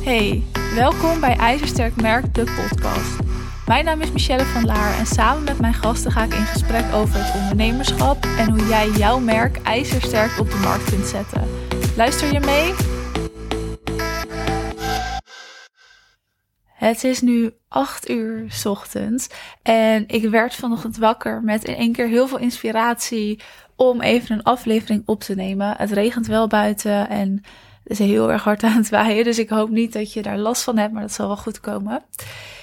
Hey, welkom bij IJzersterk Merk, de podcast. Mijn naam is Michelle van Laar en samen met mijn gasten ga ik in gesprek over het ondernemerschap en hoe jij jouw merk ijzersterk op de markt kunt zetten. Luister je mee? Het is nu 8 uur s ochtends en ik werd vanochtend wakker met in één keer heel veel inspiratie om even een aflevering op te nemen. Het regent wel buiten en is heel erg hard aan het waaien, dus ik hoop niet dat je daar last van hebt, maar dat zal wel goed komen.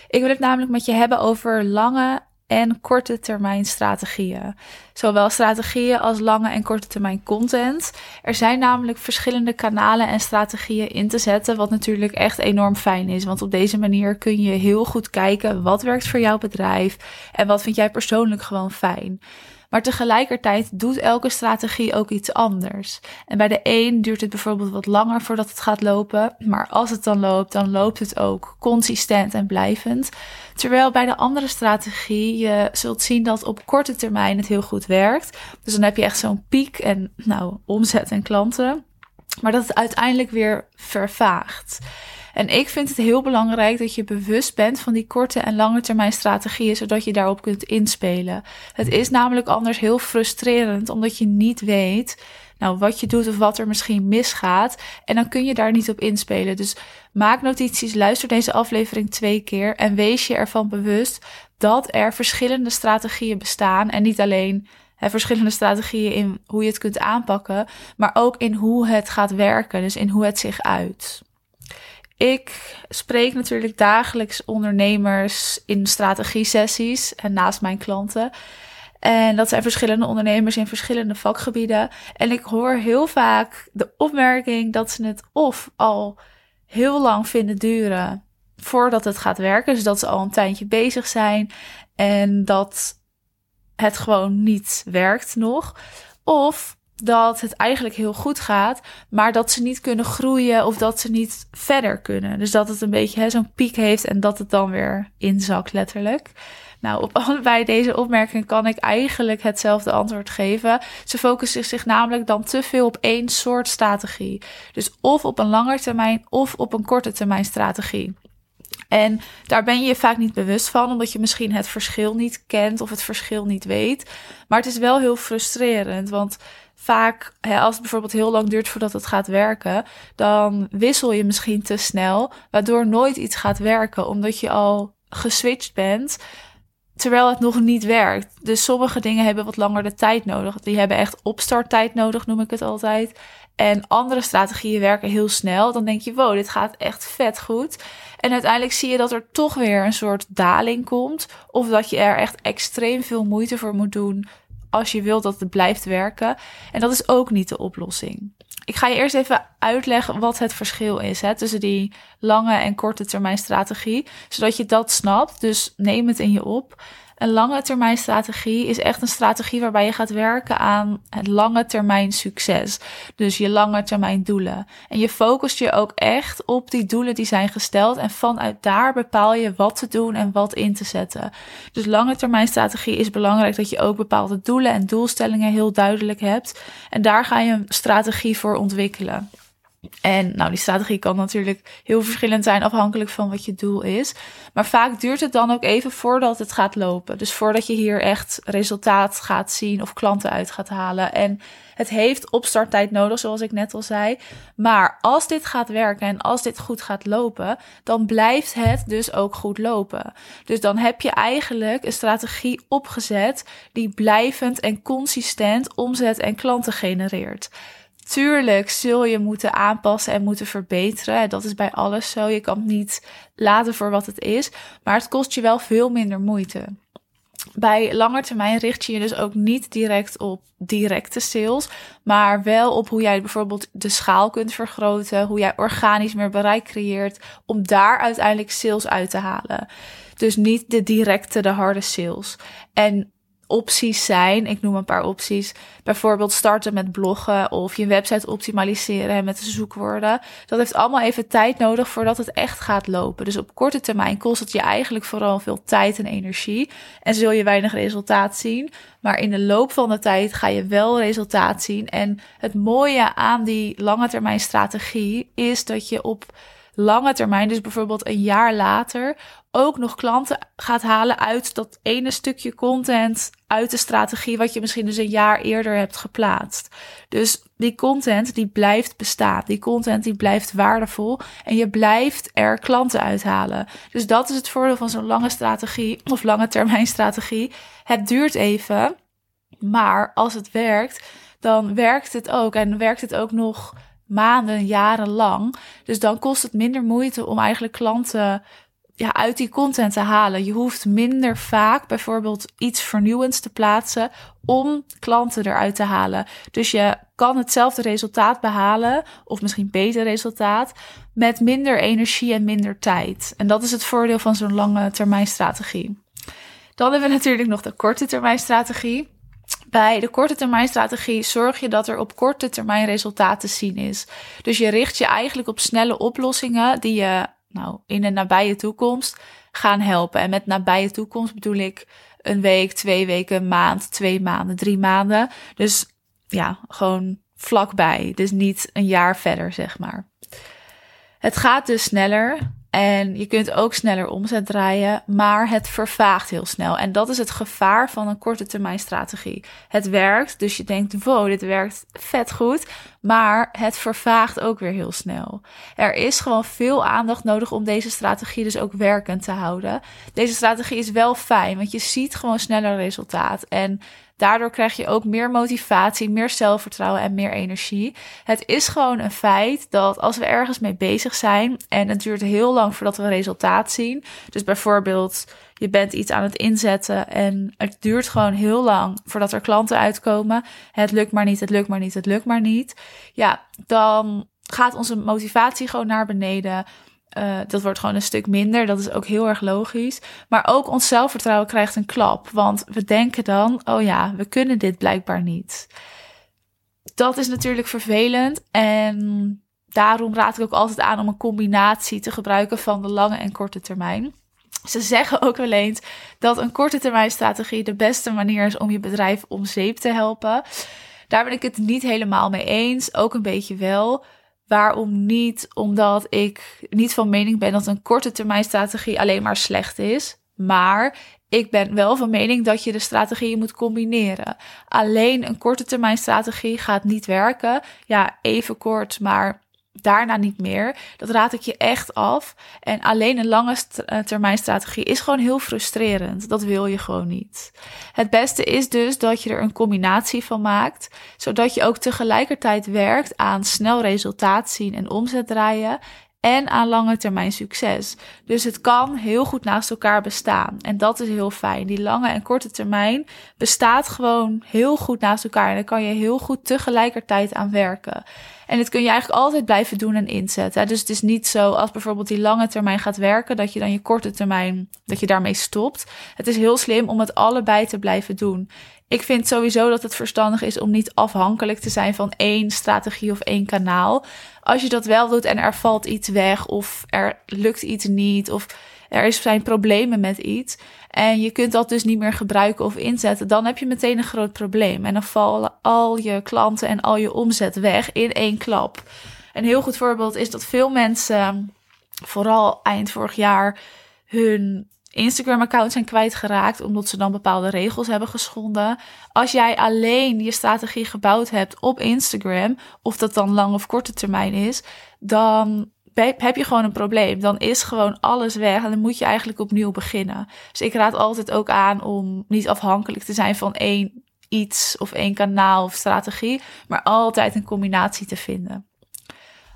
Ik wil het namelijk met je hebben over lange en korte termijn strategieën. Zowel strategieën als lange en korte termijn content. Er zijn namelijk verschillende kanalen en strategieën in te zetten, wat natuurlijk echt enorm fijn is. Want op deze manier kun je heel goed kijken wat werkt voor jouw bedrijf en wat vind jij persoonlijk gewoon fijn. Maar tegelijkertijd doet elke strategie ook iets anders. En bij de een duurt het bijvoorbeeld wat langer voordat het gaat lopen. Maar als het dan loopt, dan loopt het ook consistent en blijvend. Terwijl bij de andere strategie je zult zien dat op korte termijn het heel goed werkt. Dus dan heb je echt zo'n piek en nou, omzet en klanten. Maar dat het uiteindelijk weer vervaagt. En ik vind het heel belangrijk dat je bewust bent van die korte en lange termijn strategieën, zodat je daarop kunt inspelen. Het is namelijk anders heel frustrerend, omdat je niet weet nou, wat je doet of wat er misschien misgaat. En dan kun je daar niet op inspelen. Dus maak notities, luister deze aflevering twee keer en wees je ervan bewust dat er verschillende strategieën bestaan. En niet alleen verschillende strategieën in hoe je het kunt aanpakken, maar ook in hoe het gaat werken. Dus in hoe het zich uit. Ik spreek natuurlijk dagelijks ondernemers in strategie-sessies en naast mijn klanten. En dat zijn verschillende ondernemers in verschillende vakgebieden. En ik hoor heel vaak de opmerking dat ze het of al heel lang vinden duren voordat het gaat werken. Dus dat ze al een tijdje bezig zijn en dat het gewoon niet werkt nog. Of dat het eigenlijk heel goed gaat, maar dat ze niet kunnen groeien of dat ze niet verder kunnen. Dus dat het een beetje zo'n piek heeft en dat het dan weer inzakt, letterlijk. Nou, op deze opmerkingen kan ik eigenlijk hetzelfde antwoord geven. Ze focussen zich namelijk dan te veel op één soort strategie. Dus of op een lange termijn of op een korte termijn strategie. En daar ben je je vaak niet bewust van, omdat je misschien het verschil niet kent of het verschil niet weet. Maar het is wel heel frustrerend, want vaak, hè, als het bijvoorbeeld heel lang duurt voordat het gaat werken, dan wissel je misschien te snel, waardoor nooit iets gaat werken, omdat je al geswitcht bent terwijl het nog niet werkt. Dus sommige dingen hebben wat langer de tijd nodig. Die hebben echt opstarttijd nodig, noem ik het altijd. En andere strategieën werken heel snel. Dan denk je, wow, dit gaat echt vet goed. En uiteindelijk zie je dat er toch weer een soort daling komt. Of dat je er echt extreem veel moeite voor moet doen als je wilt dat het blijft werken. En dat is ook niet de oplossing. Ik ga je eerst even uitleggen wat het verschil is hè, tussen die lange en korte termijn strategie, zodat je dat snapt. Dus neem het in je op. Een lange termijn strategie is echt een strategie waarbij je gaat werken aan het lange termijn succes. Dus je lange termijn doelen. En je focust je ook echt op die doelen die zijn gesteld. En vanuit daar bepaal je wat te doen en wat in te zetten. Dus lange termijn strategie is belangrijk dat je ook bepaalde doelen en doelstellingen heel duidelijk hebt. En daar ga je een strategie voor ontwikkelen. En nou, die strategie kan natuurlijk heel verschillend zijn afhankelijk van wat je doel is. Maar vaak duurt het dan ook even voordat het gaat lopen. Dus voordat je hier echt resultaat gaat zien of klanten uit gaat halen. En het heeft opstarttijd nodig, zoals ik net al zei. Maar als dit gaat werken en als dit goed gaat lopen, dan blijft het dus ook goed lopen. Dus dan heb je eigenlijk een strategie opgezet die blijvend en consistent omzet en klanten genereert. Tuurlijk zul je moeten aanpassen en moeten verbeteren. Dat is bij alles zo. Je kan het niet laten voor wat het is. Maar het kost je wel veel minder moeite. Bij lange termijn richt je je dus ook niet direct op directe sales, maar wel op hoe jij bijvoorbeeld de schaal kunt vergroten, hoe jij organisch meer bereik creëert om daar uiteindelijk sales uit te halen. Dus niet de directe, de harde sales. En opties zijn. Ik noem een paar opties. Bijvoorbeeld starten met bloggen of je website optimaliseren met de zoekwoorden. Dat heeft allemaal even tijd nodig voordat het echt gaat lopen. Dus op korte termijn kost het je eigenlijk vooral veel tijd en energie en zul je weinig resultaat zien. Maar in de loop van de tijd ga je wel resultaat zien. En het mooie aan die lange termijn strategie is dat je op lange termijn, dus bijvoorbeeld een jaar later, ook nog klanten gaat halen uit dat ene stukje content uit de strategie wat je misschien dus een jaar eerder hebt geplaatst. Dus die content die blijft bestaan. Die content die blijft waardevol en je blijft er klanten uithalen. Dus dat is het voordeel van zo'n lange strategie of lange termijn strategie. Het duurt even, maar als het werkt, dan werkt het ook en werkt het ook nog maanden, jaren lang. Dus dan kost het minder moeite om eigenlijk klanten ja, uit die content te halen. Je hoeft minder vaak bijvoorbeeld iets vernieuwends te plaatsen om klanten eruit te halen. Dus je kan hetzelfde resultaat behalen, of misschien beter resultaat, met minder energie en minder tijd. En dat is het voordeel van zo'n lange termijn strategie. Dan hebben we natuurlijk nog de korte termijn strategie. Bij de korte termijn strategie zorg je dat er op korte termijn resultaat te zien is. Dus je richt je eigenlijk op snelle oplossingen die je nou, in de nabije toekomst gaan helpen. En met nabije toekomst bedoel ik een week, twee weken, een maand, twee maanden, drie maanden. Dus ja, gewoon vlakbij. Dus niet een jaar verder, zeg maar. Het gaat dus sneller. En je kunt ook sneller omzet draaien, maar het vervaagt heel snel. En dat is het gevaar van een korte termijn strategie. Het werkt, dus je denkt, wow, dit werkt vet goed, maar het vervaagt ook weer heel snel. Er is gewoon veel aandacht nodig om deze strategie dus ook werkend te houden. Deze strategie is wel fijn, want je ziet gewoon sneller resultaat. En Daardoor krijg je ook meer motivatie, meer zelfvertrouwen en meer energie. Het is gewoon een feit dat als we ergens mee bezig zijn en het duurt heel lang voordat we een resultaat zien. Dus bijvoorbeeld je bent iets aan het inzetten en het duurt gewoon heel lang voordat er klanten uitkomen. Het lukt maar niet, het lukt maar niet, het lukt maar niet. Ja, dan gaat onze motivatie gewoon naar beneden. Uh, dat wordt gewoon een stuk minder. Dat is ook heel erg logisch. Maar ook ons zelfvertrouwen krijgt een klap. Want we denken dan: oh ja, we kunnen dit blijkbaar niet. Dat is natuurlijk vervelend. En daarom raad ik ook altijd aan om een combinatie te gebruiken van de lange en korte termijn. Ze zeggen ook wel eens dat een korte termijn strategie de beste manier is om je bedrijf om zeep te helpen. Daar ben ik het niet helemaal mee eens. Ook een beetje wel. Waarom niet? Omdat ik niet van mening ben dat een korte termijn strategie alleen maar slecht is. Maar ik ben wel van mening dat je de strategieën moet combineren. Alleen een korte termijn strategie gaat niet werken. Ja, even kort, maar daarna niet meer. Dat raad ik je echt af. En alleen een lange eh, termijn strategie is gewoon heel frustrerend. Dat wil je gewoon niet. Het beste is dus dat je er een combinatie van maakt, zodat je ook tegelijkertijd werkt aan snel resultaat zien en omzet draaien en aan lange termijn succes. Dus het kan heel goed naast elkaar bestaan. En dat is heel fijn. Die lange en korte termijn bestaat gewoon heel goed naast elkaar. En daar kan je heel goed tegelijkertijd aan werken. En dit kun je eigenlijk altijd blijven doen en inzetten. Dus het is niet zo als bijvoorbeeld die lange termijn gaat werken, dat je dan je korte termijn, dat je daarmee stopt. Het is heel slim om het allebei te blijven doen. Ik vind sowieso dat het verstandig is om niet afhankelijk te zijn van één strategie of één kanaal. Als je dat wel doet en er valt iets weg of er lukt iets niet of er zijn problemen met iets en je kunt dat dus niet meer gebruiken of inzetten, dan heb je meteen een groot probleem. En dan vallen al je klanten en al je omzet weg in één klap. Een heel goed voorbeeld is dat veel mensen, vooral eind vorig jaar, hun Instagram-account zijn kwijtgeraakt omdat ze dan bepaalde regels hebben geschonden. Als jij alleen je strategie gebouwd hebt op Instagram, of dat dan lang of korte termijn is, dan heb je gewoon een probleem. Dan is gewoon alles weg en dan moet je eigenlijk opnieuw beginnen. Dus ik raad altijd ook aan om niet afhankelijk te zijn van één iets of één kanaal of strategie, maar altijd een combinatie te vinden.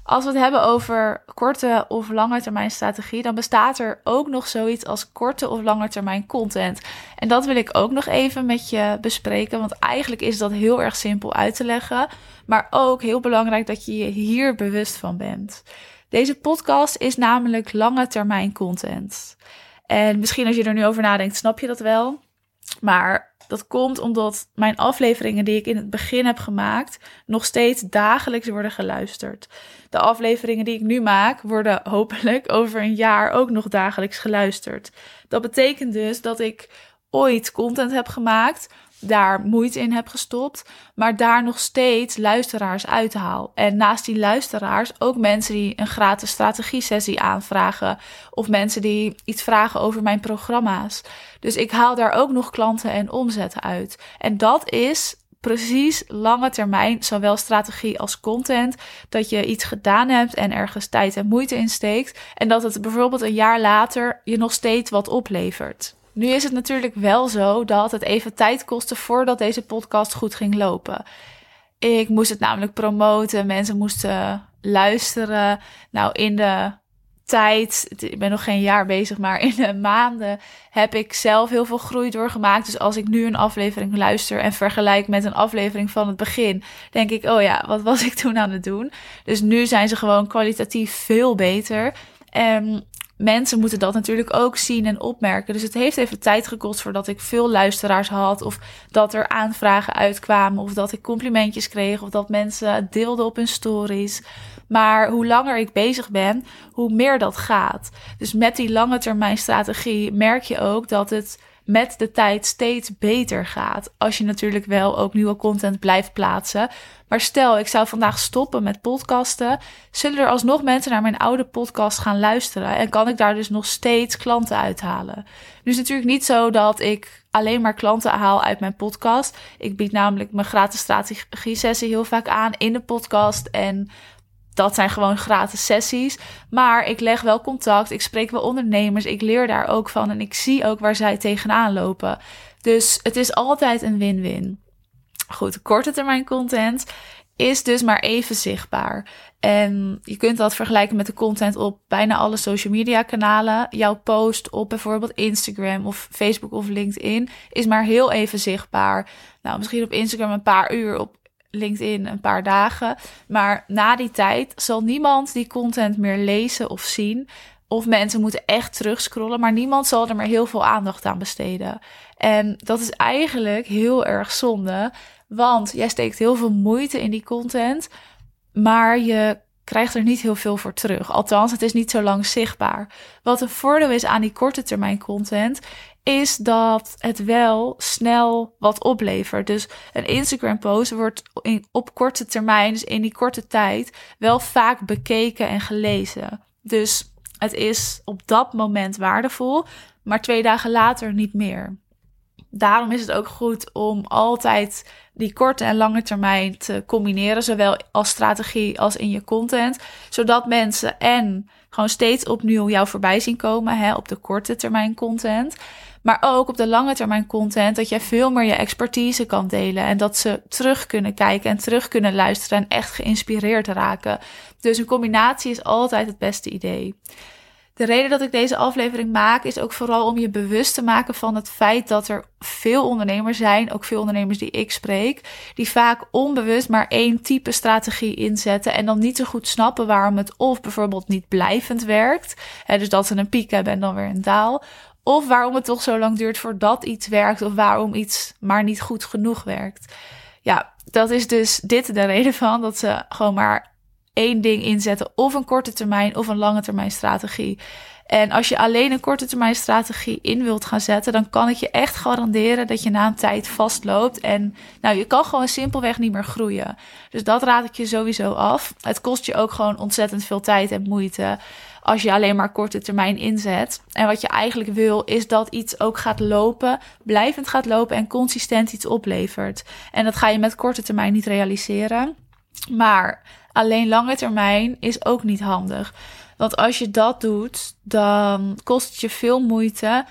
Als we het hebben over korte of lange termijn strategie, dan bestaat er ook nog zoiets als korte of lange termijn content. En dat wil ik ook nog even met je bespreken, want eigenlijk is dat heel erg simpel uit te leggen, maar ook heel belangrijk dat je je hier bewust van bent. Deze podcast is namelijk lange termijn content. En misschien als je er nu over nadenkt, snap je dat wel. Maar dat komt omdat mijn afleveringen die ik in het begin heb gemaakt, nog steeds dagelijks worden geluisterd. De afleveringen die ik nu maak, worden hopelijk over een jaar ook nog dagelijks geluisterd. Dat betekent dus dat ik ooit content heb gemaakt daar moeite in heb gestopt, maar daar nog steeds luisteraars uithaal. En naast die luisteraars ook mensen die een gratis strategie-sessie aanvragen of mensen die iets vragen over mijn programma's. Dus ik haal daar ook nog klanten en omzetten uit. En dat is precies lange termijn, zowel strategie als content, dat je iets gedaan hebt en ergens tijd en moeite in steekt en dat het bijvoorbeeld een jaar later je nog steeds wat oplevert. Nu is het natuurlijk wel zo dat het even tijd kostte voordat deze podcast goed ging lopen. Ik moest het namelijk promoten, mensen moesten luisteren. Nou, in de tijd, ik ben nog geen jaar bezig, maar in de maanden heb ik zelf heel veel groei doorgemaakt. Dus als ik nu een aflevering luister en vergelijk met een aflevering van het begin, denk ik, oh ja, wat was ik toen aan het doen? Dus nu zijn ze gewoon kwalitatief veel beter. En mensen moeten dat natuurlijk ook zien en opmerken. Dus het heeft even tijd gekost voordat ik veel luisteraars had. Of dat er aanvragen uitkwamen. Of dat ik complimentjes kreeg. Of dat mensen deelden op hun stories. Maar hoe langer ik bezig ben, hoe meer dat gaat. Dus met die lange termijn strategie merk je ook dat het met de tijd steeds beter gaat. Als je natuurlijk wel ook nieuwe content blijft plaatsen. Maar stel, ik zou vandaag stoppen met podcasten. Zullen er alsnog mensen naar mijn oude podcast gaan luisteren? En kan ik daar dus nog steeds klanten uithalen? Nu is natuurlijk niet zo dat ik alleen maar klanten haal uit mijn podcast. Ik bied namelijk mijn gratis strategie-sessie heel vaak aan in de podcast. En dat zijn gewoon gratis sessies. Maar ik leg wel contact. Ik spreek wel ondernemers. Ik leer daar ook van. En ik zie ook waar zij tegenaan lopen. Dus het is altijd een win-win. Goed, korte termijn content is dus maar even zichtbaar. En je kunt dat vergelijken met de content op bijna alle social media kanalen. Jouw post op bijvoorbeeld Instagram of Facebook of LinkedIn is maar heel even zichtbaar. Nou, misschien op Instagram een paar uur, op LinkedIn een paar dagen. Maar na die tijd zal niemand die content meer lezen of zien. Of mensen moeten echt terugscrollen, maar niemand zal er meer heel veel aandacht aan besteden. En dat is eigenlijk heel erg zonde, want jij steekt heel veel moeite in die content, maar je krijgt er niet heel veel voor terug. Althans, het is niet zo lang zichtbaar. Wat een voordeel is aan die korte termijn content, is dat het wel snel wat oplevert. Dus een Instagram post wordt in, op korte termijn, dus in die korte tijd, wel vaak bekeken en gelezen. Dus het is op dat moment waardevol, maar twee dagen later niet meer. Daarom is het ook goed om altijd die korte en lange termijn te combineren, zowel als strategie als in je content, zodat mensen en gewoon steeds opnieuw jou voorbij zien komen hè, op de korte termijn content. Maar ook op de lange termijn content, dat jij veel meer je expertise kan delen. En dat ze terug kunnen kijken en terug kunnen luisteren en echt geïnspireerd raken. Dus een combinatie is altijd het beste idee. De reden dat ik deze aflevering maak is ook vooral om je bewust te maken van het feit dat er veel ondernemers zijn, ook veel ondernemers die ik spreek, die vaak onbewust maar één type strategie inzetten en dan niet zo goed snappen waarom het of bijvoorbeeld niet blijvend werkt, hè, dus dat ze een piek hebben en dan weer een daal, of waarom het toch zo lang duurt voordat iets werkt. Of waarom iets maar niet goed genoeg werkt. Ja, dat is dus dit de reden van. Dat ze gewoon maar één ding inzetten. Of een korte termijn of een lange termijn strategie. En als je alleen een korte termijn strategie in wilt gaan zetten, dan kan ik je echt garanderen dat je na een tijd vastloopt. En nou, je kan gewoon simpelweg niet meer groeien. Dus dat raad ik je sowieso af. Het kost je ook gewoon ontzettend veel tijd en moeite als je alleen maar korte termijn inzet. En wat je eigenlijk wil, is dat iets ook gaat lopen, blijvend gaat lopen en consistent iets oplevert. En dat ga je met korte termijn niet realiseren. Maar alleen lange termijn is ook niet handig. Want als je dat doet, dan kost het je veel moeite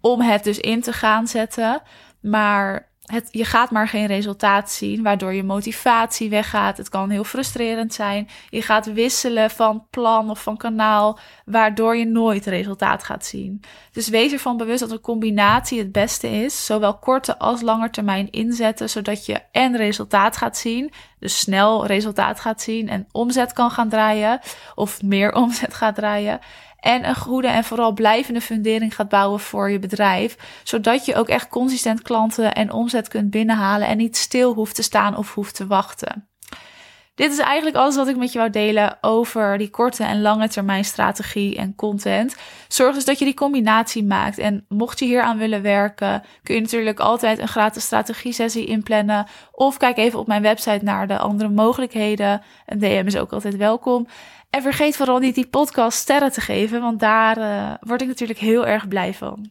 om het dus in te gaan zetten. Maar je gaat maar geen resultaat zien, waardoor je motivatie weggaat. Het kan heel frustrerend zijn. Je gaat wisselen van plan of van kanaal, waardoor je nooit resultaat gaat zien. Dus wees ervan bewust dat een combinatie het beste is. Zowel korte als lange termijn inzetten, zodat je en resultaat gaat zien, dus snel resultaat gaat zien en omzet kan gaan draaien, of meer omzet gaat draaien en een goede en vooral blijvende fundering gaat bouwen voor je bedrijf, zodat je ook echt consistent klanten en omzet kunt binnenhalen en niet stil hoeft te staan of hoeft te wachten. Dit is eigenlijk alles wat ik met je wou delen over die korte en lange termijn strategie en content. Zorg dus dat je die combinatie maakt. En mocht je hier aan willen werken, kun je natuurlijk altijd een gratis strategie sessie inplannen. Of kijk even op mijn website naar de andere mogelijkheden. Een DM is ook altijd welkom. En vergeet vooral niet die podcast sterren te geven, want daar uh, word ik natuurlijk heel erg blij van.